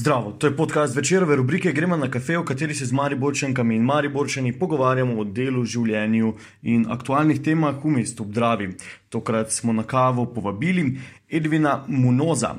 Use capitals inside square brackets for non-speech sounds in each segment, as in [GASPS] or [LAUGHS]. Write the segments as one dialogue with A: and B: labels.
A: Zdravo, to je podcast večerove rubrike Gremo na kafe, v kateri se z Mariborčankami in Mariborčani pogovarjamo o delu, življenju in aktualnih temah v mestu Obdravi. Tokrat smo na kavo povabili Edvina Munoza.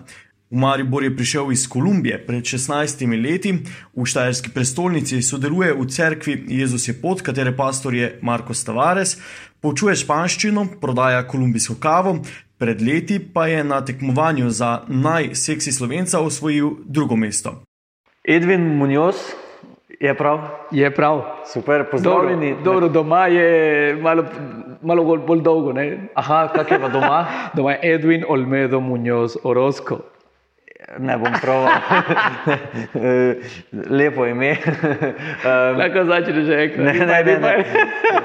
A: V Maribor je prišel iz Kolumbije pred 16 leti, v Štajerski prestolnici sodeluje v cerkvi Jezus je pot, katere pastor je Marko Stavares, poučuje španščino, prodaja kolumbijsko kavo, pred leti pa je na tekmovanju za najseksi slovenca osvojil drugo mesto.
B: Edvin Munoz je prav.
C: Je prav.
B: Super, pozdravljeni.
C: Dobro, dobro doma je malo, malo bolj, bolj dolgo. Ne?
B: Aha, kak je pa doma? [LAUGHS]
C: Doma je Edwin Olmedo Munoz Orozco.
B: Ne bom prav. [LAUGHS] Lepo ime. Um, [LAUGHS]
C: Lahko začneš že enkrat.
B: Ne, ne, ne, ne.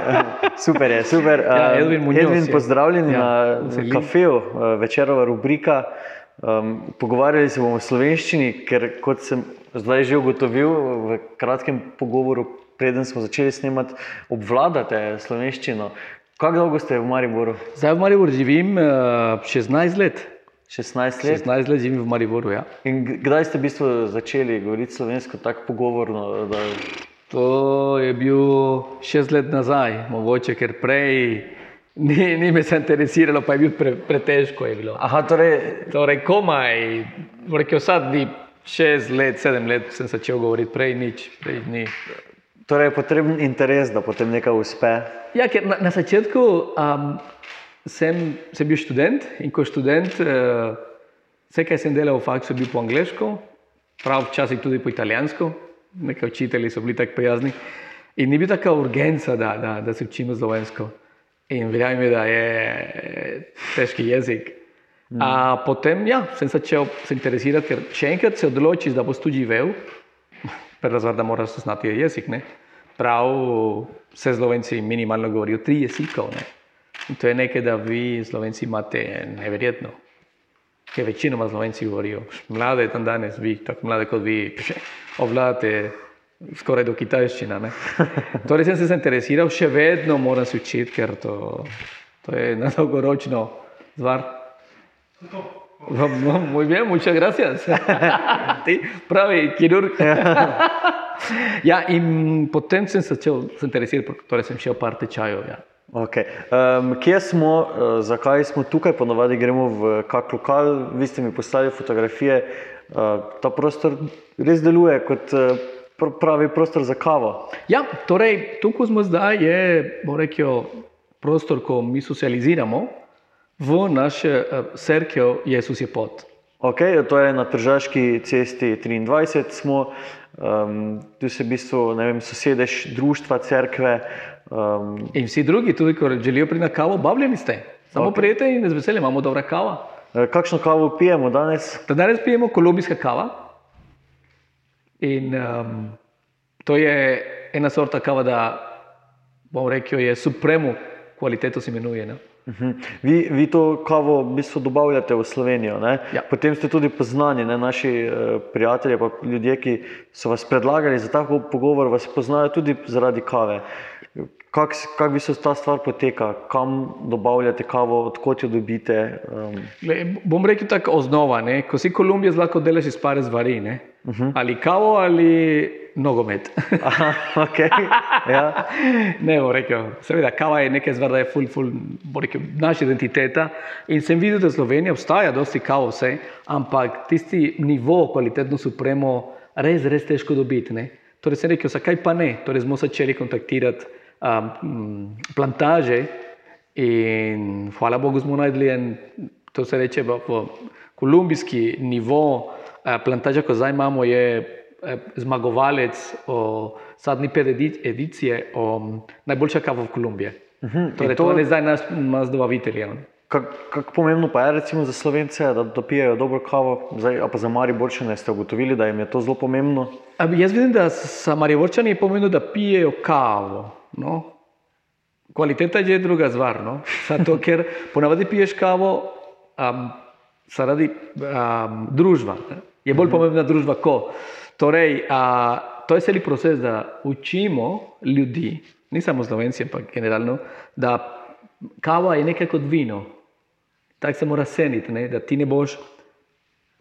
B: [LAUGHS] Super je, super.
C: Ja,
B: Um,
C: Edwin Munoz
B: Edwin,
C: je.
B: pozdravljeni
C: Ja,
B: na kafeju, uh, večerova rubrika. Um, pogovarjali se bomo o slovenščini, ker kot sem zdaj že ugotovil v kratkem pogovoru, preden smo začeli snemati, obvladate slovenščino. Kako dolgo ste v Mariboru?
C: Zdaj v Mariboru živim uh, 16 let.
B: 16 let.
C: 16 let živim v Mariboru. Ja.
B: In kdaj ste v bistvu začeli govoriti slovensko tako pogovorno? Da...
C: To je bil 6 let nazaj, mogoče ker prej ni, ni me se interesiralo, pa je bil pre, pretežko. Je bilo.
B: Aha, torej,
C: Torej, komaj, rekel sad ni 6 let, 7 let sem začel govoriti, prej nič, prej ni.
B: torej je potreben interes, da potem nekaj uspe.
C: Ja, ker na, na začetku um, sem, sem bil študent in kot študent uh, vse, kar sem delal v faksu, je bil po angliško, prav včasih tudi po italijansko, nekaj učitelji so bili tako prijazni. In ni bila taka urgenca, da, da, da se učimo slovensko. In verjamem, da je težki jezik. Mm. A potem ja, sem začel se interesirati, ker še enkrat se odločiš, da boš tu živel, stvar, da moraš znati jezik. Ne? Prav vse Slovenci minimalno govorijo tri jezikov. Ne? In to je nekaj, da vi Slovenci imate neverjetno. Ker večinoma Slovenci govorijo, mlade tam danes, vi, tako mlade kot vi, [LAUGHS] obvladate skoraj do kitajščina. ne. [LAUGHS] Torej sem se zainteresiral, še vedno moram se učiti, ker to, to je na dolgoročno stvar. No, no, Muy bien, muchas gracias. [LAUGHS] Ti, pravi kirurg. ja, in potem sem se začel zainteresirati, torej sem šel par tečajev. Ja.
B: Okay. Um, kje smo, uh, zakaj smo tukaj, ponovadi gremo v kak lokal, vi ste mi poslali fotografije. Uh, ta prostor res deluje kot uh, pr pravi prostor za kavo.
C: Ja, torej, tukaj smo zdaj, je rekel, prostor, ko mi socializiramo v naše uh, cerkev Jezus je pot.
B: Okay, to je na Tržaški cesti 23, smo, um, tu se v bistvu ne vem, sosedež društva, cerkve. Um,
C: In vsi drugi, tudi ko želijo priti na kavo, vabljeni ste. Samo
B: Ok.
C: okay. prijete in z veseljem imamo dobra kava.
B: eh, kakšno kavo pijemo danes?
C: Da danes pijemo kolumbijska kava. In um, to je ena sorta kava, da bom rekel, je supremo kvaliteto se imenuje. Ne?
B: Mhm. Vi, vi to kavo v bistvu dobavljate v Slovenijo. ne?
C: Ja.
B: Potem ste tudi poznani, ne? naši eh, prijatelji, pa ljudje, ki so vas predlagali za tako pogovor, vas poznajo tudi zaradi kave. Kako kak v bistvu ta stvar poteka, kam dobavljate kavo, odkot jo dobite? Um,
C: Gle, bom rekel tako osnova, ne? ko si Kolumbija, lahko delaš iz pare zvari. Ne? Uh -huh. Ali kavo ali nogomet.
B: aha, okay. [LAUGHS] ja.
C: ne, bom rekel, seveda, kava je nekaj da je ful, ful, rekel, naša identiteta. In sem videl, da Slovenija obstaja, dosti kavo vse, ampak tisti nivo, kvalitetno supremo, res, res težko dobiti. Ne? Torej sem rekel, zakaj pa ne? Torej smo začeli kontaktirati um, plantaže in hvala Bogu smo najdli en, to se reče v, v kolumbijski nivo, eh, plantaža, ko zdaj imamo, je eh, zmagovalec o zadnji pet edi- edicije o najboljša kava v Kolumbiji.
B: Mhm,
C: Torej,
B: in to-
C: je zdaj naš, naš dobavitelj. ja.
B: Kako kak pomembno pa je recimo za slovence, da, da pijejo dobro kavo, zdaj, pa za Mariborčane ste ugotovili, da jim je to zelo pomembno.
C: A Jaz vidim, da sa Marivorčani je pomembno, da pijejo kavo. No? Kvaliteta je druga stvar. No? Zato, ker ponavadi piješ kavo um, zaradi um, družba. Ne? Je bolj pomembna družba kot. Torej, a, to je celi proces, da učimo ljudi, ni samo slovenci, ampak generalno, da kava je nekaj kot vino. Tako se mora ceniti, ne? da ti ne boš,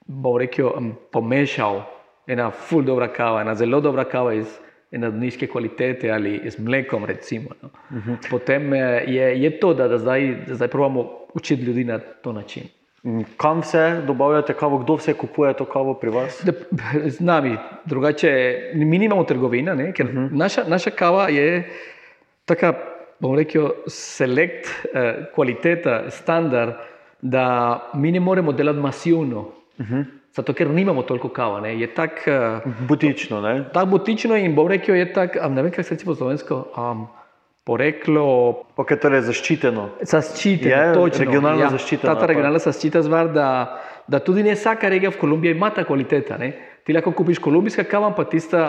C: bom rekel, um, pomešal ena ful dobra kava, ena zelo dobra kava iz ena nizke kvalitete ali z mlekom, recimo. No. Uh -huh. Potem eh, je, je to, da, da zdaj, da zdaj probamo učiti ljudi na to način.
B: Kam vse dobavljate kavo, kdo vse kupuje to kavo pri vas?
C: Da, z nami, drugače, mi nimamo trgovina, ne, ker uh -huh. naša, naša kava je taka, bom rekel, selekt, eh, kvaliteta, standard, da mi ne moremo delati masivno. Uh -huh. Zato, ker nimamo toliko kava. Ne. Je tako uh,
B: butično.
C: Tako butično in bom rekel, je tako, ne vem, kaj se reče po slovensko. Um, Poreklo.
B: Okay, torej zaščiteno.
C: Zaščiteno,
B: je
C: točno.
B: Regionalno ja, zaščiteno.
C: Ta, ta regionalna zaščita zvar, da, da tudi ne vsaka regija v Kolumbiji ima ta kvaliteta. Ne. Ti lahko kupiš kolumbijska kava, pa tista,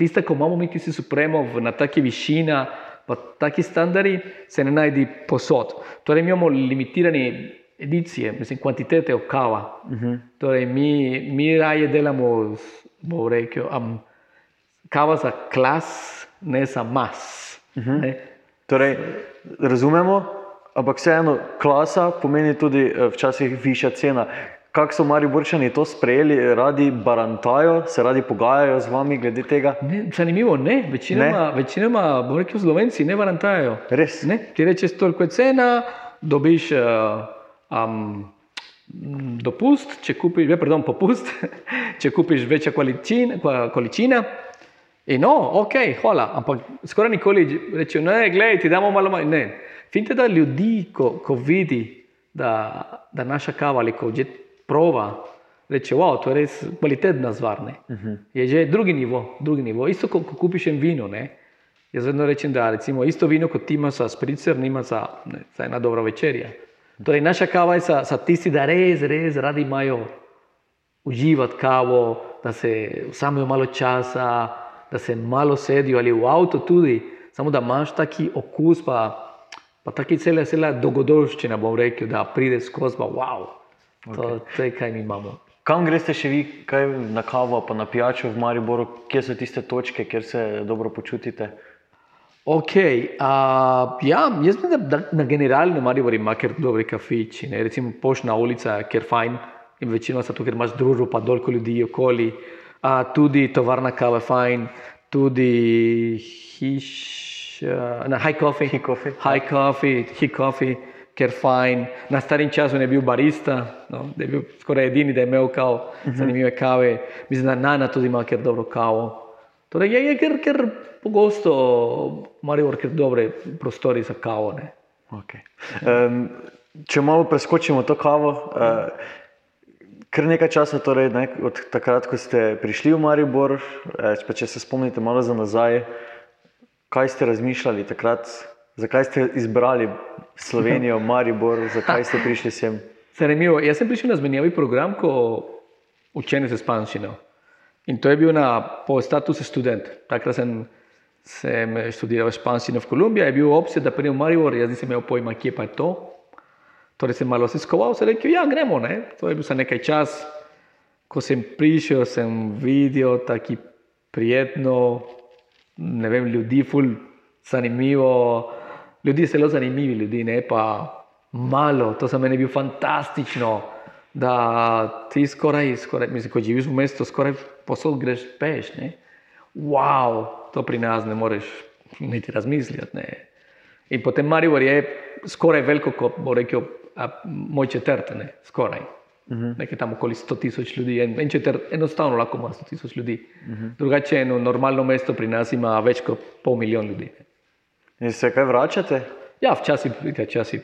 C: tista ko imamo mi, ki si supremo na taki višina, pa taki standardi, se ne najdi posod. Torej, imamo limitirane edicije, mislim, kvantitete kava. Uh -huh. torej, mi, mi raje delamo, bo rekel, um, kava za klas, ne za mas. Uh
B: -huh. ne? Torej, razumemo, ampak vseeno, klasa pomeni tudi eh, včasih višja cena. Kako so mari borčani to sprejeli, radi barantajo, se radi pogajajo z vami glede tega?
C: Ne, zanimivo, ne, večinoma, ne? večinoma bo rekel, slovenci ne barantajo.
B: Res?
C: Ne, ti rečeš, toliko je cena, dobiš. Uh, um, dopust, če kupiš, ve, pardon, popust, [LAUGHS] če kupiš večja količina. In no, ok, hvala, ampak skoraj nikoli rečejo, ne, gledaj, ti damo malo manj. Ne. Finte, da ljudi, ko, ko vidi, da, da naša kava ali ko že prova, reče, wow, to je res kvalitetna zvar. Uh -huh. Je že drugi nivo, drugi nivo. Isto, ko, ko kupiš en vino, ne. Jaz vedno rečem, da recimo isto vino, kot ti imaš za spricer, nima za, ne, za ena dobra večerja. Torej, naša kava je za, za tisti, da res, res radi imajo uživati kavo, da se vzamejo malo časa, da se malo sedijo ali v avtu tudi, samo da imaš taki okus, pa, pa taki cela, cela dogodovščina, bom rekel, da pride skozi, pa wow, to, okay. to je kaj mi imamo.
B: Kam greste še vi, kaj na kavo, pa na pijačo v Mariboru, kje so tiste točke, kjer se dobro počutite?
C: Ok, uh, ja, jaz mislim, da, na generalno Maribor ima kar dobre kafiči. Ne? Recimo pošna ulica, ker fajn in večino so tu, ker imaš družbo, pa dolko ljudi okoli. Uh, tudi tovarna kava je fajn, tudi hiš, uh, na high coffee.
B: High coffee.
C: High coffee, high coffee, ker fajn. Na starim času je bil barista, no? da je bil skoraj edini, da je imel uh mhm. zanimive kave. Mislim, da Nana tudi ima kar dobro kavo. Torej, je, je ker, ker pogosto imajo kar dobre prostore za kavo.
B: Okay. Um, če malo preskočimo to kavo, uh, kar nekaj časa, torej, ne, od takrat, ko ste prišli v Maribor, uh, če se spomnite malo za nazaj, kaj ste razmišljali takrat, zakaj ste izbrali Slovenijo, [LAUGHS] Maribor, zakaj ste prišli sem?
C: Zanimivo. Jaz sem prišel na zmenjavi program, ko učenje se spanščino. In to je bil na, po statusu študent. Takrat sem, sem študiral španščino v Kolumbiji, je bil opcija, da pridem v Maribor, jaz nisem imel pojma, kje pa je to. Torej sem malo se skoval, se rekel, ja, gremo. Ne? To je bil za nekaj čas. Ko sem prišel, sem videl tako prijetno, ne vem, ljudi, ful, zanimivo. Ljudje so zelo zanimivi, ljudi, ne pa malo, to za mene je bilo fantastično da ti skoraj, skoraj mislim, ko živiš v mestu, skoraj posod greš peš. Ne? Wow, to pri nas ne moreš niti razmišljati. Ne? In potem Maribor je skoraj veliko, kot bo rekel a, moj četrt, ne? skoraj. Uh mhm. -huh. Nekaj tam okoli 100 tisoč ljudi, en, en četrt, enostavno lahko ima 100 tisoč ljudi. Uh mhm. -huh. Drugače, eno normalno mesto pri nas ima več kot pol milijon ljudi.
B: Ne? In se kaj vračate?
C: Ja, včasih, včasih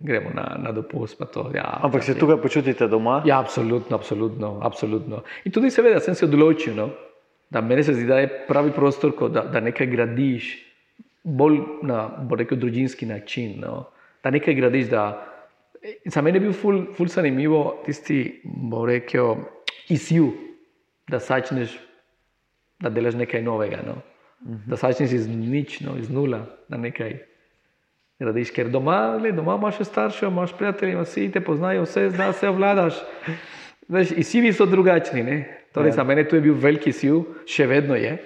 C: gremo na, na dopust. To, ja,
B: Ampak se tukaj počutite doma?
C: Ja, absolutno, absolutno, absolutno. In tudi, seveda, sem se odločil, no, da meni se zdi, da je pravi prostor, da, da nekaj gradiš bolj na rekel, družinski način. No, da nekaj gradiš. Da, za mene je bil ful, ful zanimivo tisti, bo rekel, izziv, da začneš, da delaš nekaj novega. No. Da začneš iz nič, no, iz nula na nekaj radiš, ker doma, le, doma imaš še starše, imaš prijatelje, vsi te poznajo, vse znaš, vse vladaš. Veš, izzivi so drugačni. Torej, ja. Za mene to je bil veliki izziv, še vedno je,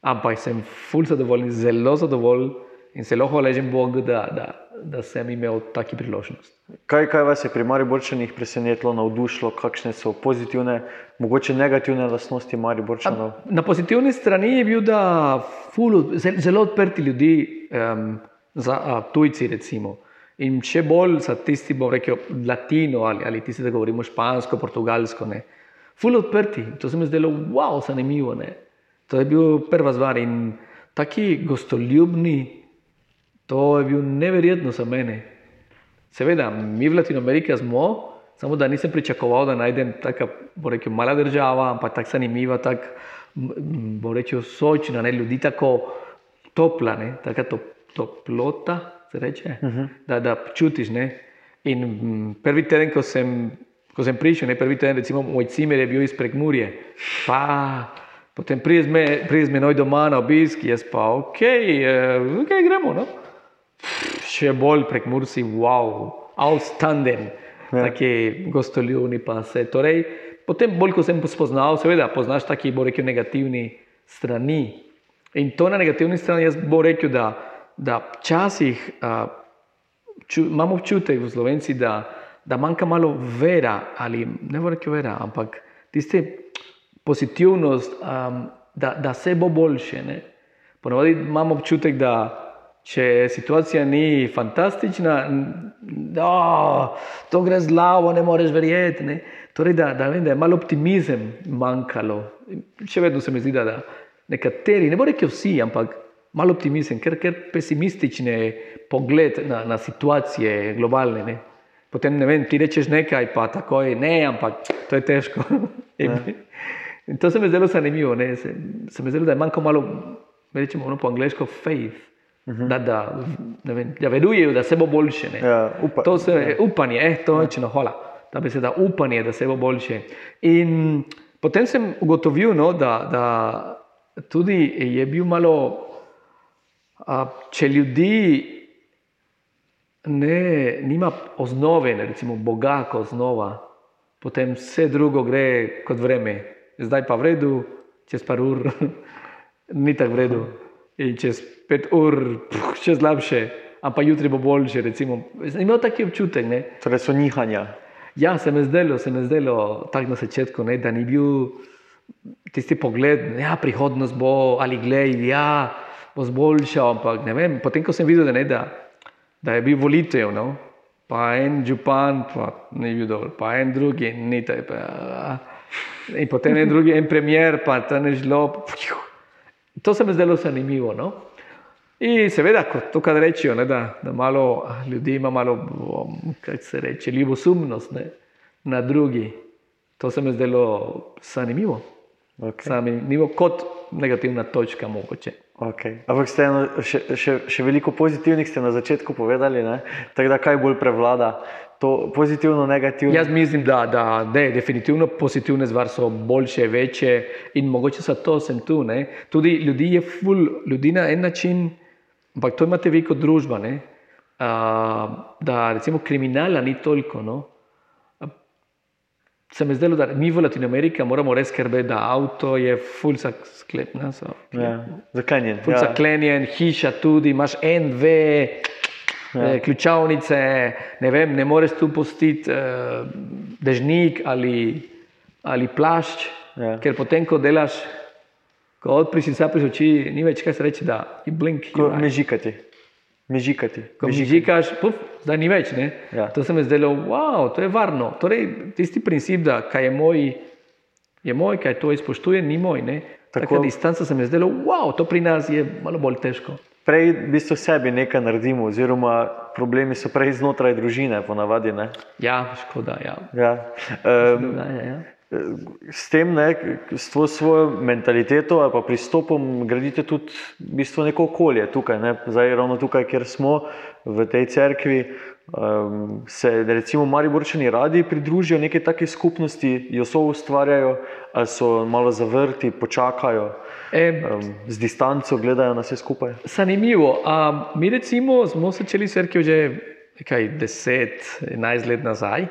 C: ampak sem fulj zadovoljen, zelo zadovoljen In se lahko hvaležim Bogu, da, da, da sem imel taki priložnost.
B: Kaj, kaj vas je pri Mariborčanih presenetilo, navdušilo, kakšne so pozitivne, mogoče negativne lastnosti Mariborčanov?
C: Na pozitivni strani je bil, da ful, zel- zelo odprti ljudi um, za a, tujci, recimo. In še bolj za tisti, bom rekel, latino ali, ali tisti, da govorimo špansko, portugalsko. Ne. Ful odprti, to se mi zdelo, wow, zanimivo. Ne. To je bil prva stvar in taki gostoljubni, to je bil neverjetno za mene. Seveda, mi v Latino Ameriki smo, samo da nisem pričakoval, da najdem tako, bom rekel, mala država, ampak tako zanimiva, tako, bom rekel, sočna, ne, ljudi tako topla, ne, taka to, toplota, se reče, uh -huh. da, da čutiš, ne. In m, prvi teden, ko sem, ko sem prišel, ne, prvi teden, recimo, moj cimer je bil iz Prekmurje, pa potem pride z me- pride z menoj doma na obisk, jaz pa, ok, uh, ok, gremo, no še bolj prek Mursi, wow, outstanding, ja. taki gostoljubni pa se. Torej, potem, bolj ko sem spoznal, seveda, poznaš taki, bo rekel, negativni strani. In to na negativni strani, jaz bo rekel, da, da včasih uh, ču, imamo občutek v Slovenci, da, da manjka malo vera, ali ne bo rekel vera, ampak tiste pozitivnost, um, da, da se bo boljše. Ne? Ponavadi imamo občutek, da če situacija ni fantastična, da to gre z glavo, ne moreš verjeti. Ne? Torej, da, da, vem, da je malo optimizem manjkalo. Še vedno se mi zdi, da, da nekateri, ne bo rekel vsi, ampak malo optimizem, ker, ker pesimistične pogled na, na situacije globalne. Ne? Potem ne vem, ti rečeš nekaj, pa takoj ne, ampak to je težko. [LAUGHS] In, in to se mi zdelo zanimivo. Ne? Se, se mi zdelo, da je manjko malo, rečemo ono po angliško, faith. Uh -huh. Da, da, ne vem, da verujejo, da se bo boljše. ne.
B: Ja, upa,
C: To se je upanje, eh, to je čino, hvala. Ta beseda upanje, da se bo boljše. In potem sem ugotovil, no, da, da tudi je bil malo, če ljudi ne, nima osnove, ne, recimo Boga kot osnova, potem vse drugo gre kot vreme. Zdaj pa v redu, čez par ur [LAUGHS] ni tako v redu. In čez pet ur puh, še slabše, ampak jutri bo boljše. Recimo. Imel taki občutek. Ne?
B: Torej so nihanja.
C: Ja, se mi zdelo, se mi zdelo tako na začetku, ne, da ni bil tisti pogled, da ja, prihodnost bo ali glej, ja, bo zboljšal. Ampak ne vem, potem ko sem videl, da, ne, da, da je bil volitev, no, pa en župan, pa ni bil dober, pa en drugi, ni to. Pa, in potem en drugi, en premier, pa ta ne žlo. To se mi zdelo zanimivo. No? In seveda, kot to, kar rečejo, ne, da, da malo ljudi ima malo, kako se reče, ljubosumnost ne, na drugi. To se mi zdelo zanimivo.
B: Okay.
C: Zanimivo kot negativna točka mogoče.
B: Okay. Ampak ste eno, še, še, še veliko pozitivnih ste na začetku povedali, tako da kaj bolj prevlada, to pozitivno, negativno.
C: Jaz mislim, da, da ne, definitivno pozitivne stvari so boljše, večje in mogoče zato sem tu. Ne. Tudi ljudi je ful, ljudi na en način, ampak to imate vi kot družba, a, da recimo kriminala ni toliko. No. Se mi zdelo, da mi v Latino Ameriki moramo res skrbeti, da avto je ful sklepen.
B: Ja, zaklenjen.
C: Ful
B: Ja.
C: zaklenjen, hiša tudi, imaš en, dve, ja. ključavnice, ne vem, ne moreš tu pustiti uh, dežnik ali, ali plašč,
B: Ja.
C: ker potem, ko delaš, ko odpriš in zapriš oči, ni več kaj se reči, da je blink. Eye.
B: mežikati. Mežikati.
C: Ko mežikaš, puf, zdaj ni več. Ne?
B: Ja.
C: To se mi je zdelo, wow, to je varno. Torej, tisti princip, da kaj je moj, je moj, kaj to izpoštuje, ni moj. Ne?
B: Tako-
C: Tako distanca se mi je zdelo, wow, to pri nas je malo bolj težko.
B: Prej v bistvu sebi nekaj naredimo, oziroma problemi so prej znotraj družine, ponavadi. Ne?
C: Ja, škoda. Ja.
B: Ja. Um,
C: Dogaja, ja.
B: S tem, ne, s to svojo mentaliteto ali pa pristopom, gradite tudi v bistvu neko okolje tukaj, ne, zdaj ravno tukaj, kjer smo v tej cerkvi. Um, se recimo Mariborčani radi pridružijo neki taki skupnosti, jo so ustvarjajo, ali so malo zavrti, počakajo,
C: E,
B: um, z distanco gledajo na vse skupaj.
C: zanimivo. A, mi recimo smo začeli crkvijo že nekaj 10-11 let nazaj,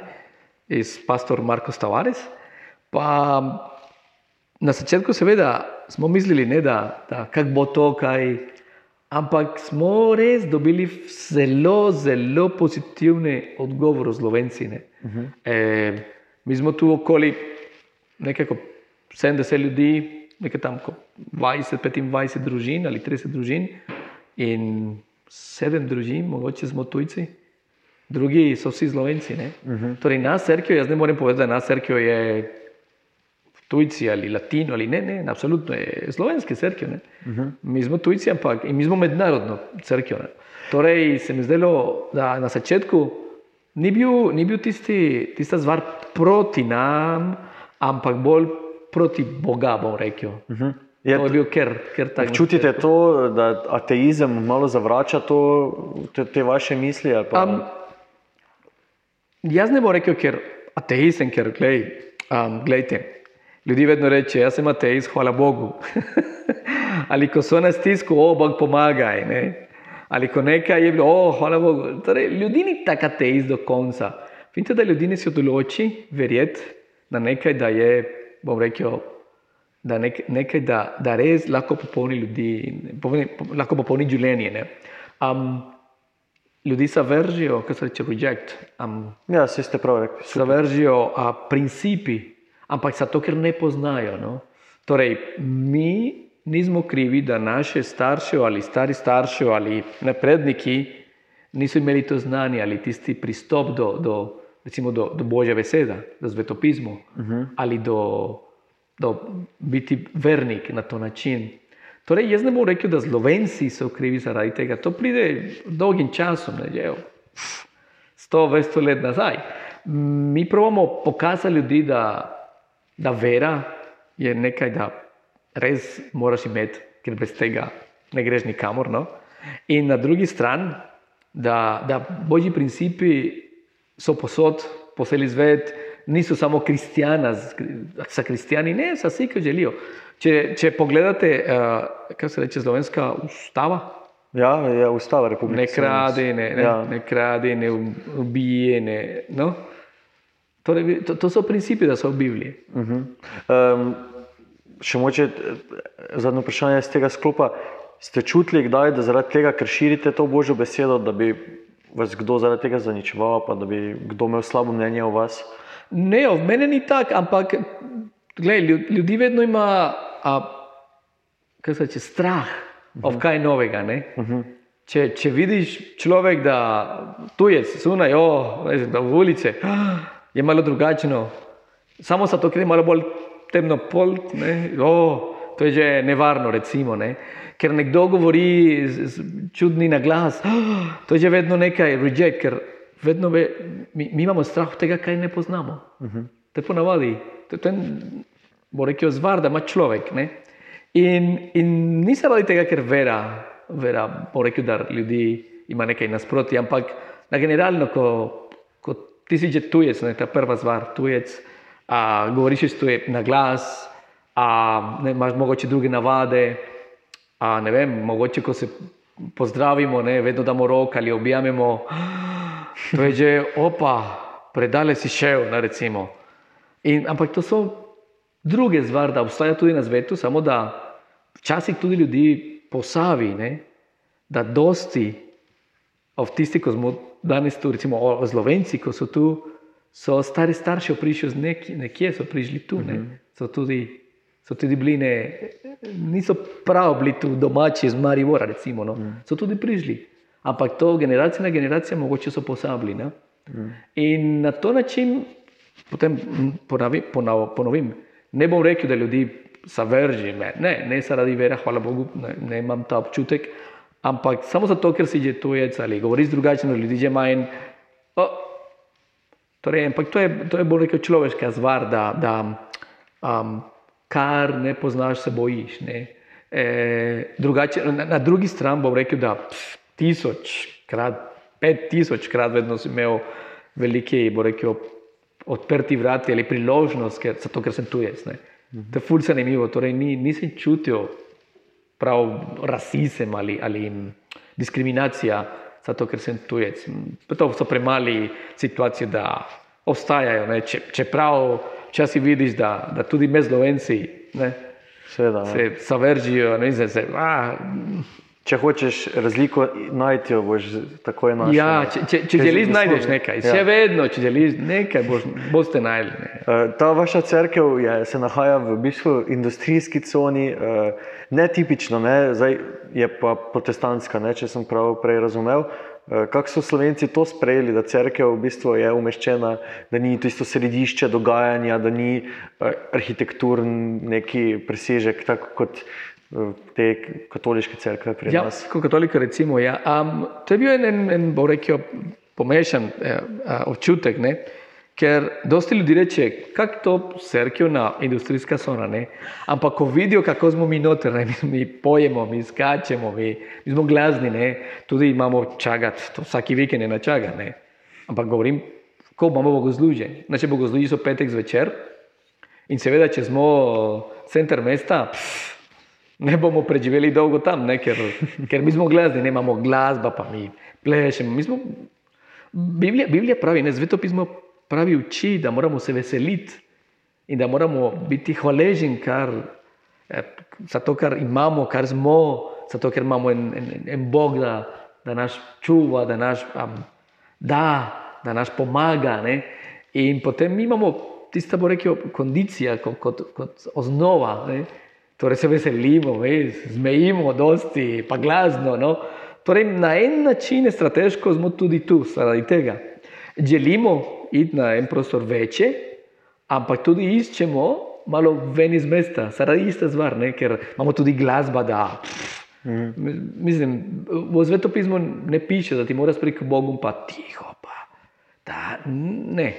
C: iz pastor Marko Tavares. Pa na začetku seveda smo mislili, ne, da, da kako bo to, kaj, Ampak smo res dobili zelo, zelo pozitivne odgovore Slovenci. Uh -huh. e, mi smo tu okoli nekako 70 ljudi, nekaj tam 20, 25 družin ali 30 družin in 7 družin, mogoče smo tujci, drugi so vsi Slovenci. Uh -huh. Torej, na crkvi, jaz ne morem povedati, da na crkvi je tujci ali latino ali ne, ne, absolutno je slovenski crkvi. Uh -huh. Mi smo tujci, ampak mi smo mednarodno crkvi. Torej, se mi zdelo, da na začetku ni bil, ni bil tisti, tista zvar proti nam, ampak bolj proti Boga, bom rekel. Uh -huh. Je, to je bil ker, ker tako.
B: Čutite to, da ateizem malo zavrača to, te, te vaše misli? Um,
C: jaz ne bom rekel, ker ateizem, ker glej, um, gledajte. Ljudje vedno reče, jaz sem ateist, hvala Bogu. [LAUGHS] Ali ko so na stisku, o Bog pomagaj. Ne? Ali ko nekaj je bilo, o hvala Bogu. Torej, ljudi ni tako ateist do konca. Vidite, da ljudi se odloči verjeti na nekaj, da je, bom rekel, da nek, nekaj, da, da res lahko popolni ljudi, popolni, lahko popolni življenje. Um, ljudi se vržijo, kar se reče reject. Um,
B: ja, se ste prav rekli.
C: Se vržijo uh, principi ampak zato, ker ne poznajo. No? Torej, mi nismo krivi, da naše starše ali stari starši ali napredniki niso imeli to znanje ali tisti pristop do, do, recimo, do, do Božje besede, do svetopizmu uh -huh. ali do, do biti vernik na to način. Torej, jaz ne bom rekel, da Slovenci so krivi zaradi tega. To pride dolgim časom, ne že 100-200 let nazaj. Mi pravimo pokazati ljudi, da da vera je nekaj, da res moraš imeti, ker brez tega ne greš nikamor. No? In na drugi strani, da, da božji principi so posod, posebej zvet, niso samo kristijani, so kristijani, ne, so vsi, ki želijo. Če, če pogledate, uh, kaj se reče slovenska ustava.
B: Ja, je ustava republike.
C: Ne kradi, ne, ne, ja. ne kradi, ne ubije. Ne, no? Torej, to, to so principi, da so v Bibliji. Uh -huh.
B: um, še moče zadnje vprašanje iz tega sklopa. Ste čutili, kdaj, da zaradi tega, ker širite to božjo besedo, da bi vas kdo zaradi tega zaničeval, pa da bi kdo imel slabo mnenje o vas?
C: Ne, v meni ni tako, ampak gledaj, ljudi vedno ima, se reče, strah uh -huh. od kaj novega. Uh -huh. če, če vidiš človek, da tu je, sunaj, da v ulici je malo drugačno. Samo zato, ker je malo bolj temno pol, oh, to je že nevarno. Recimo, ne? Ker nekdo govori z, z čudni na glas, oh, to je že vedno nekaj reject, ker vedno ve, mi, mi imamo strah od tega, kaj ne poznamo. Uh -huh. To je ponavadi, to je ten, bo rekel, zvar, da ima človek. Ne? In, in ni zaradi tega, ker vera, vera bo rekel, da ljudi ima nekaj nasproti, ampak na generalno, ko ti si že tujec, ne, ta prva stvar, tujec, a, govoriš tuje na glas, a ne, imaš mogoče druge navade, a ne vem, mogoče ko se pozdravimo, ne, vedno damo roko ali objamemo, [GASPS] to je že opa, predale si šel, ne, recimo. In, ampak to so druge stvari, da obstaja tudi na svetu, samo da včasih tudi ljudi posavi, ne, da dosti od tistih, ko smo danes tu, recimo o Slovenci, ko so tu, so stari starši prišli z nekje, nekje so prišli tu, ne? Mhm. so tudi. So tudi bili, ne, niso prav bili tu domači iz Maribora, recimo, no. mm. so tudi prišli. Ampak to generacija na generacijo, mogoče so posabili. Mm. In na to način, potem ponavi, ponav, ponovim, ne bom rekel, da ljudi zavrži, ne, ne zaradi vere, hvala Bogu, ne, ne imam ta občutek, Ampak samo zato, ker si že tujec ali govoriš drugače, no ljudi že manj. Torej, ampak to je, to je bolj rekel človeška zvar, da, da um, kar ne poznaš, se bojiš. E, drugače, na, na drugi strani bom rekel, da pf, tisočkrat, pet tisočkrat vedno si imel velike, bo rekel, odprti vrati ali priložnost, ker, zato ker sem tujec. Ne. To je fulj zanimivo, torej ni, nisem čutil prav rasizem ali, ali diskriminacija, zato ker sem tujec. To so premali situacije, da ostajajo. Če, čeprav včasih vidiš, da, da tudi med Slovenci ne,
B: Seveda,
C: se zavržijo.
B: Če hočeš razliko najti, jo boš takoj našel.
C: Ja, če, če, če želiš, najdeš nekaj.
B: Ja.
C: Še vedno, če želiš nekaj, boš, boste. Ne.
B: Eh, Ta vaša crkva je, se nahaja v bistvu industrijski coni, eh, netipično, ne? zdaj je pa protestantska, ne? če sem prav prej razumel. Eh, Kako so Slovenci to sprejeli, da crkva v bistvu je umeščena, da ni tisto središče dogajanja, da ni arhitekturni neki presežek, tako kot eh, te katoliške crkve pri
C: Ja,
B: nas.
C: kot katolika, recimo. Ja. Um, to je bil en, en, en bo rekel, pomešan eh, eh, občutek, ne? ker dosti ljudi reče, kako to crkvena industrijska sona. Ne? Ampak ko vidijo, kako smo mi noter, ne? mi, mi pojemo, mi skačemo, mi, mi smo glazni, ne? tudi imamo čagati, to vsaki vikend je na čaga. Ne? Ampak govorim, ko imamo bogoslužje. Naše bogoslužje so petek zvečer in seveda, če smo center mesta, pff, ne bomo preživeli dolgo tam, ne, ker, ker mi smo glazni, ne imamo glasba, pa mi plešemo. Mi smo, Biblija, Biblija pravi, ne svetopismo pravi uči, da moramo se veseliti in da moramo biti hvaležni kar, eh, za to, kar imamo, kar smo, zato ker imamo en, en, en Bog, da, da nas čuva, da nas um, da, da nas pomaga. Ne? In potem mi imamo tista, bo rekel, kondicija kot, kot, kot osnova. Ne? Torej se veselimo, veš, zmejimo, dosti, pa glasno. No? Torej, na en način je strateško smo tudi tu, zaradi tega. Želimo iti na en prostor večje, ampak tudi iščemo malo ven iz mesta, zaradi iste stvar, ne? ker imamo tudi glasba, da. Mm. Mislim, v svetopismu ne piše, da ti moraš priti k Bogu, pa tiho. Pa, da, ne,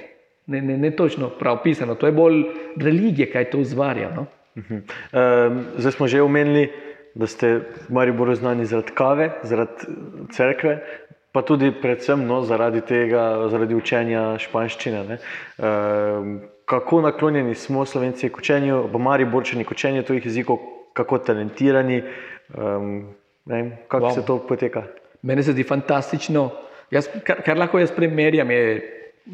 C: ne, ne, ne točno prav pisano. To je bolj religija, kaj to ustvarja. No?
B: Um, zdaj smo že omenili, da ste v Mariboru znani zaradi kave, zaradi cerkve, pa tudi predvsem no, zaradi tega, zaradi učenja španščine. ne. Kako naklonjeni smo Slovenci k učenju, v Mariborčani k učenju tujih jezikov, kako talentirani, ne vem, kako
C: Wow.
B: se to poteka.
C: Meni se zdi fantastično. Jaz, kar, kar lahko jaz primerjam, je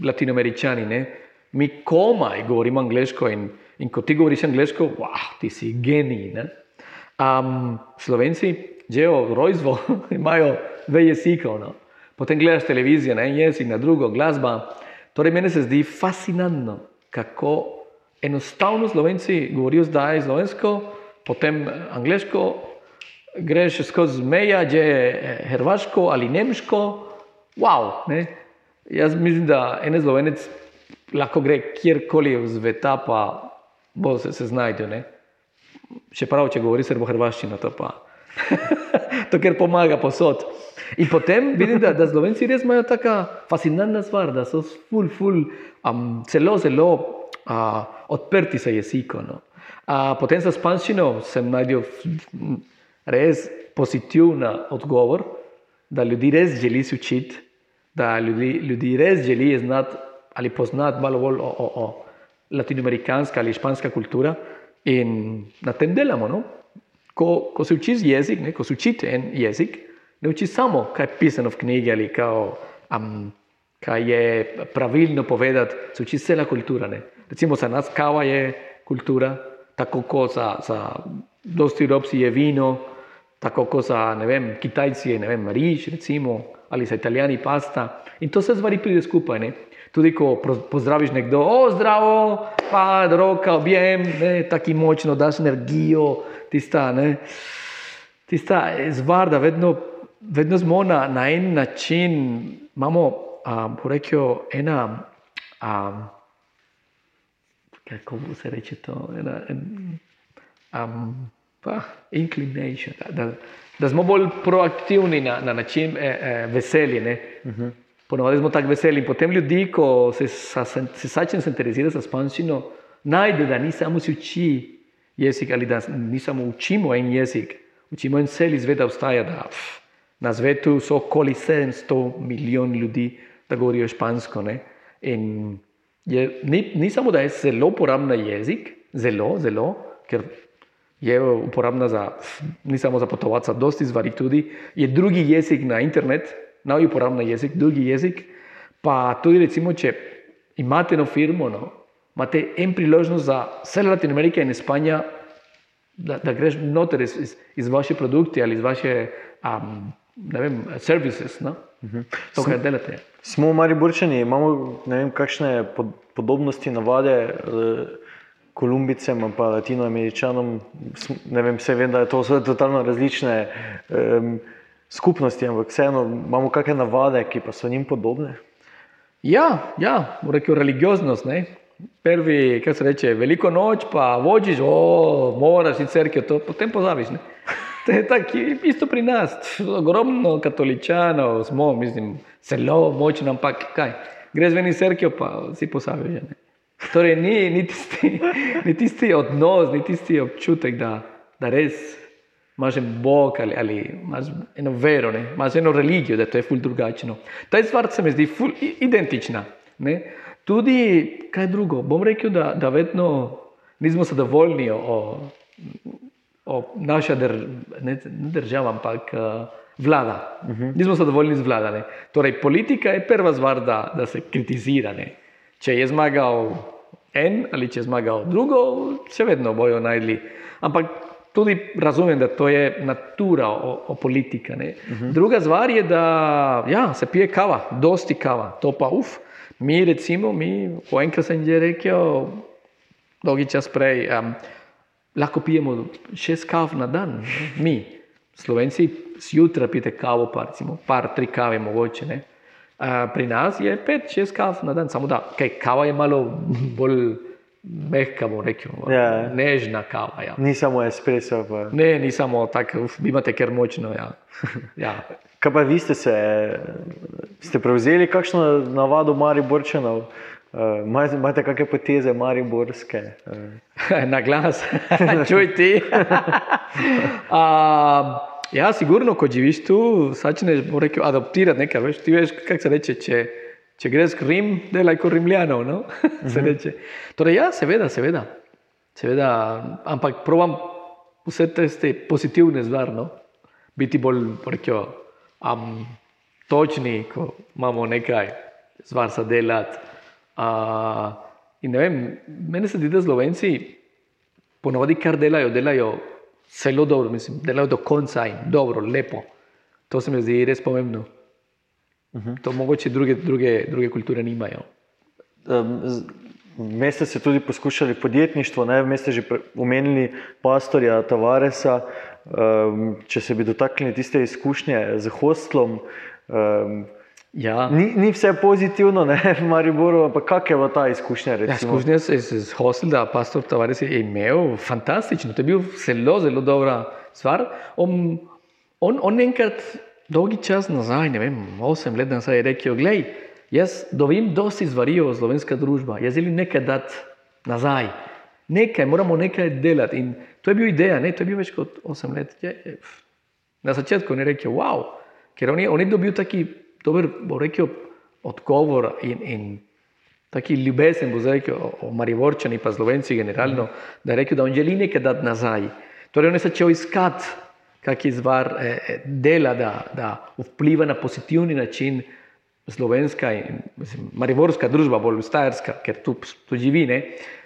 C: latinoameričani. Ne? Mi komaj govorimo angliško in, in ko ti govoriš angliško, wow, ti si genij. Ne? Um, Slovenci, že od rojstva, [LAUGHS] imajo dve jezikov. No? Potem gledaš televizijo, na en jezik, na drugo, glasba. Torej, meni se zdi fascinantno, kako enostavno Slovenci govorijo zdaj slovensko, potem eh, angliško, greš skozi meja, že je hrvaško ali nemško. Wow, ne? Jaz mislim, da en slovenec lahko gre kjerkoli v sveta, pa bo se, se znajdel. ne. Še prav, če govori srbo-hrvaščino, to pa. [LAUGHS] to, ker pomaga posod. In potem vidim, da, da Slovenci res imajo tako fascinantna stvar, da so ful, ful, um, celo, zelo uh, odprti za jezikom. No. Uh, potem za španščino sem najdel res pozitiven odgovor, da ljudi res želi učiti, da ljudi, ljudi res želi znati ali poznati malo bolj o, o, o latinoamerikanska ali španska kultura in na tem delamo. No? Ko, ko se učiš jezik, ne, ko se učite en jezik, ne učiš samo, kaj je pisano v knjigi ali kao, um, kaj je pravilno povedati, se učiš cela kultura. Ne. Recimo za nas kava je kultura, tako kot za, za dosti Evropsi je vino, tako kot za ne vem, Kitajci je ne vem, riž, recimo, ali za Italijani pasta. In to se stvari pride skupaj. Ne. Tudi ko pozdraviš nekdo, o zdravo, pa roka, objem, ne, tako močno daš energijo, tista, ne, tista zvar, da vedno, vedno smo na, na en način, imamo, um, rekel, ena, um, kako se reče to, ena, en, um, pa, inclination, da, da, da smo bolj proaktivni na, na način eh, eh, veselje. Ne? Uh -huh. Ponovadi smo tako veseli. In potem ljudi, ko se, sa, se, začnejo interesirati za španščino, najde, da ni samo se uči jezik ali da ni samo učimo en jezik, učimo en cel svet, da obstaja. Da, pff, na svetu so okoli 700 milijonov ljudi, da govorijo špansko. Ne? In je, ni, ni samo, da je zelo uporabna jezik, zelo, zelo, ker je uporabna za, ni samo za potovati, za dosti stvari tudi, je drugi jezik na internet, nov uporabna jezik, drugi jezik, pa tudi recimo, če imate eno firmo, no, imate en priložnost za vse Latinoamerike in Španija da, da greš noter iz, iz, iz vaše produkcije ali iz vaše um, ne vem, services, no? to, kar delate.
B: Smo Mariborčani, imamo ne vem, kakšne pod, podobnosti, navade. eh, Kolumbicem in Latinoameričanom, ne vem, vse vem, da je to vse totalno različne um, skupnosti, ampak vseeno imamo kakšne navade, ki pa so njim podobne.
C: Ja, ja, rekel religioznost. Ne? Prvi, kaj se reče, veliko noč, pa voziš, o, moraš iti crkvijo, to potem pozabiš. Ne? [LAUGHS] To je tako, isto pri nas, ogromno katoličanov smo, mislim, zelo močno, ampak kaj, greš ven iz crkvijo, pa si ne. Torej, ni, ni, tisti, [LAUGHS] ni tisti odnos, ni tisti občutek, da, da res imaš en Bog ali, ali imaš eno vero, ne? imaš eno religijo, da to je ful drugačno. Ta stvar se mi zdi ful identična. Ne? Tudi kaj drugo, bom rekel, da, da vedno nismo zadovoljni o, o naša dr, ne, ne država, ampak uh, vlada. Uh -huh. Nismo zadovoljni z vlada. Ne? Torej, politika je prva stvar, da, da se kritizira. Ne? Če je zmagal en ali če je zmagal drugo, še vedno bojo najdli. Ampak tudi razumem, da to je natura o, o politika. Uh -huh. Druga stvar je, da ja, se pije kava, dosti kava, to pa uf. Mi recimo, mi, po enkrat sem že rekel, dolgi čas prej, um, lahko pijemo šest kav na dan, ne? mi, Slovenci, zjutraj pijete kavo, pa recimo par, tri kave mogoče. Ne? Uh, pri nas je pet, šest kav na dan, samo da kaj, kava je malo bolj mehka, rekel,
B: Ja.
C: nežna kava. Ja.
B: Ni samo espresso. Pa.
C: Ne, ni samo tako, vi imate kar močno. Ja. [LAUGHS] ja.
B: Kaj pa vi ste se, ste prevzeli kakšno navado Mariborčanov? Uh, imate, kakšne poteze Mariborske? Uh, [LAUGHS]
C: na glas, [LAUGHS] čuj ti. A, ja, sigurno, ko živiš tu, začneš rekel, adoptirati nekaj. Veš, ti veš, kako se reče, če, če greš k Rim, delaj kot Rimljanov. No? [LAUGHS] se reče. Torej, ja, seveda, seveda. seveda ampak provam vse te, pozitivne stvari, no? biti bolj rekel, um, točni, ko imamo nekaj stvar za delati. Uh, in ne vem, meni se zdi, da Slovenci ponovadi kar delajo, delajo zelo dobro, mislim, delajo do konca in dobro, lepo. To se mi zdi res pomembno. Uh -huh. To mogoče druge, druge, druge kulture nimajo.
B: um, Vmes ste se tudi poskušali podjetništvo, ne vmes ste že omenili pastorja Tavaresa. Um, če se bi dotaknili tiste izkušnje z hostlom, um,
C: Ja,
B: ni, ni vse pozitivno ne, [LAUGHS] v Mariboru, ampak kakšna je bila ta izkušnja?
C: ja
B: Recimo?
C: izkušnja se je z hostel, da pastor Tavares je imel, fantastično, to je bil zelo, zelo dobra stvar. On, on, on enkrat, dolgi čas nazaj, ne vem, osem let nazaj, je rekel: Glej, jaz dobim dosti stvari o slovenska družba, jaz želim nekaj dati nazaj, nekaj, moramo nekaj delati. In to je bil ideja, ne? to je bil več kot osem let. Je, je. Na začetku je rekel: Wow, ker on je, on je dobil taki dober, bom rekel, odgovor in, in taki ljubezen, bo rekel o, o Mariborčani, pa Slovenci generalno, da je rekel, da on želi nekaj dati nazaj. Torej on je začel iskati kakšen zvar eh, eh, dela, da, da vpliva na pozitivni način slovenska in mislim, mariborska družba, bolj stajerska, ker tu, tu živi. Ne?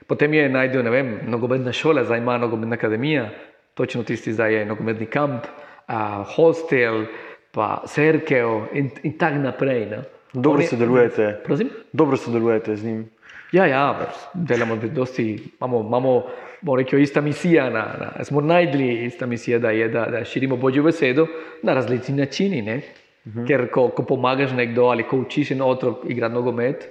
C: Potem je najdel, ne vem, nogometna šola, zdaj ima nogometna akademija, točno tisti zdaj je nogometni kamp, a, hostel, pa cerkev in, in tako naprej. Ne?
B: Dobro
C: On je-
B: sodelujete.
C: Prosim?
B: Dobro sodelujete z njim.
C: Ja, ja, delamo dosti, imamo, imamo bom rekel, ista misija. Na, na, smo najdli ista misija, da je, da, da širimo Božjo besedo na različni načini. Ne? Uh -huh. Ker ko, ko pomagaš nekdo ali ko učiš en otrok igrati nogomet,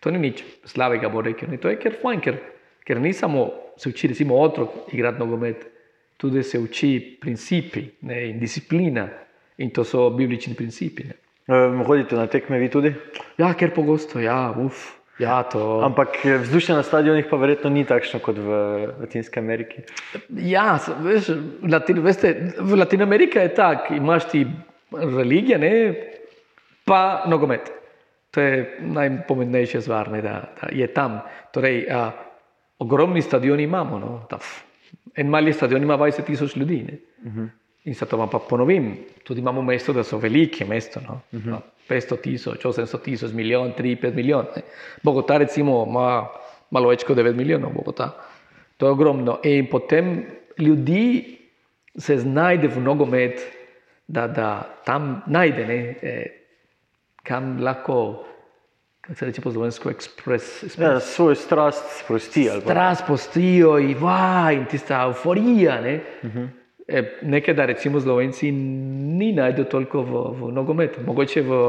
C: to ni nič slabega, bo rekel. Ne? To je ker fajn, ker, ker ni samo se uči, recimo, otrok igrati nogomet, tudi se uči principi ne? in disciplina. In to so biblični principi. Ne?
B: Um, hodite na tekme vi tudi?
C: Ja, ker pogosto, ja, uf. Ja, to.
B: Ampak eh, vzdušje na stadionih pa verjetno ni takšno kot v Latinski Ameriki.
C: Ja, veš, Latin, veste, v Latini Ameriki je tako, imaš ti religije, ne, pa nogomet. To je najpomembnejša stvar, ne, da, da je tam. Torej, a, ogromni stadioni imamo. No, da, en mali stadion ima 20 tisoč ljudi. Ne. Uh -huh. In zato vam pa ponovim, tudi imamo mesto, da so velike mesto. No. Uh -huh. 500 tisoč, 800 tisoč, milijon, 3-5 milijon. Ne. Bogota recimo ima malo več kot 9 milijonov. Bogota. To je ogromno. In potem ljudi se znajde v nogomet, da, da tam najde, ne, eh, kam lahko, kako se reče po slovensko, ekspres.
B: Ja, svojo strast sprosti. ali pa-
C: Strast postijo in, va, in tista euforija. Ne? Uh -huh. E, nekaj, da recimo Slovenci ni najdu toliko v, v nogometu, mogoče v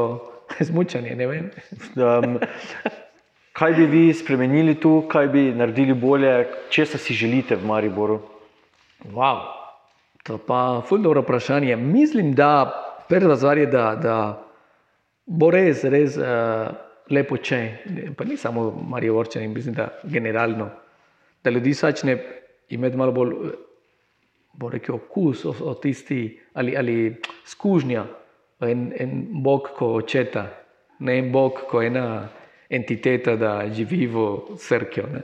C: [LAUGHS] vem.
B: Um, kaj bi vi spremenili tu, kaj bi naredili bolje, česa si želite v Mariboru?
C: Wow. To pa je dobro vprašanje. Mislim, da prva stvar je, da, da bo res, res uh, lepo če, pa ni samo Marijo Vrčani, mislim, da generalno, da ljudi začne imeti malo bolj, eh, bo rekel, okus o, o tisti ali, ali skužnja, en, en bog kot očeta, ne en bog kot ena entiteta, da živi v crkvi.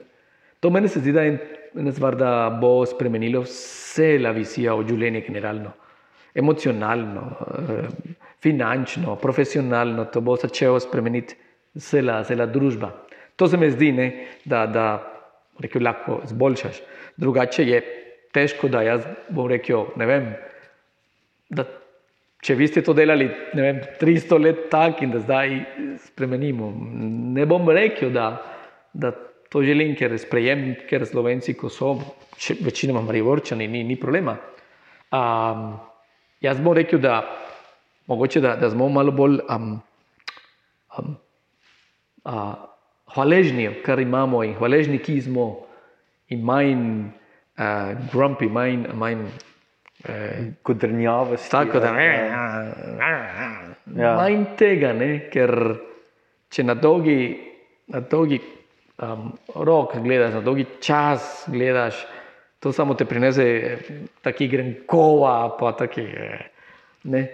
C: To meni se zdi, da je ena stvar, da bo spremenilo vse la visijo o življenju generalno, emocionalno, eh, finančno, profesionalno, to bo začelo spremeniti cela, cela družba. To se mi zdi, ne, da, da rekel, lahko zboljšaš. Drugače je težko, da jaz bom rekel, ne vem, da če vi ste to delali vem, 300 let tako in da zdaj spremenimo. Ne bom rekel, da, da to želim, ker sprejem, ker Slovenci, ko so, če, večinoma Marivorčani, ni, ni problema. Um, jaz bom rekel, da mogoče da, da smo malo bolj um, um, uh, hvaležni, kar imamo in hvaležni, ki smo, in manj uh, grumpy, manj. manj uh,
B: Kodrnjavosti.
C: Tako da ne.
B: Ja.
C: Manj tega, ne? ker če na dolgi, na dolgi um, rok gledaš, na dolgi čas gledaš, to samo te prinese taki grenkova, pa taki. eh, Ne.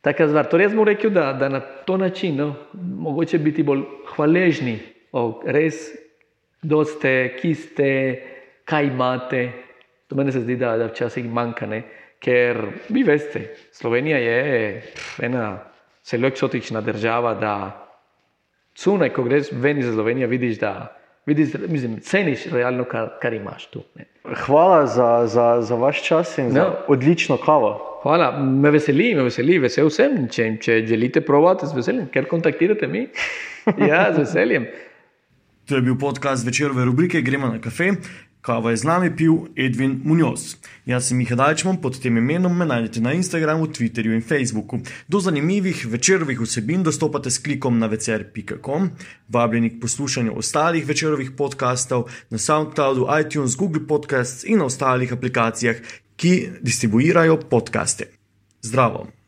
C: Taka stvar. Torej, jaz bom rekel, da, da na to način, no, mogoče biti bolj hvaležni, o, res, kdo ste, ki ste, kaj imate. To meni se zdi, da, da včasih manjka, ne? ker vi veste, Slovenija je ena zelo eksotična država, da cunaj, ko greš ven iz Slovenije, vidiš, da vidiš, mislim, ceniš realno, kar, kar imaš tu. Ne?
B: Hvala za, za, za vaš čas in za
C: Ja.
B: odlično kavo.
C: Hvala, me veseli, me veseli, vesel sem. Če, če želite provati, z veseljem, ker kontaktirate mi. Ja, z veseljem.
A: To je bil podcast večerove rubrike Gremo na kafe. Kava je z nami pil Edvin Munoz. Jaz sem Miha Dajčman, pod tem imenom me najdete na Instagramu, Twitterju in Facebooku. Do zanimivih večerovih vsebin dostopate s klikom na večer.com. Vabljeni k poslušanju ostalih večerovih podkastov na SoundCloudu, iTunes, Google Podcasts in na ostalih aplikacijah, ki distribuirajo podkaste. Zdravo!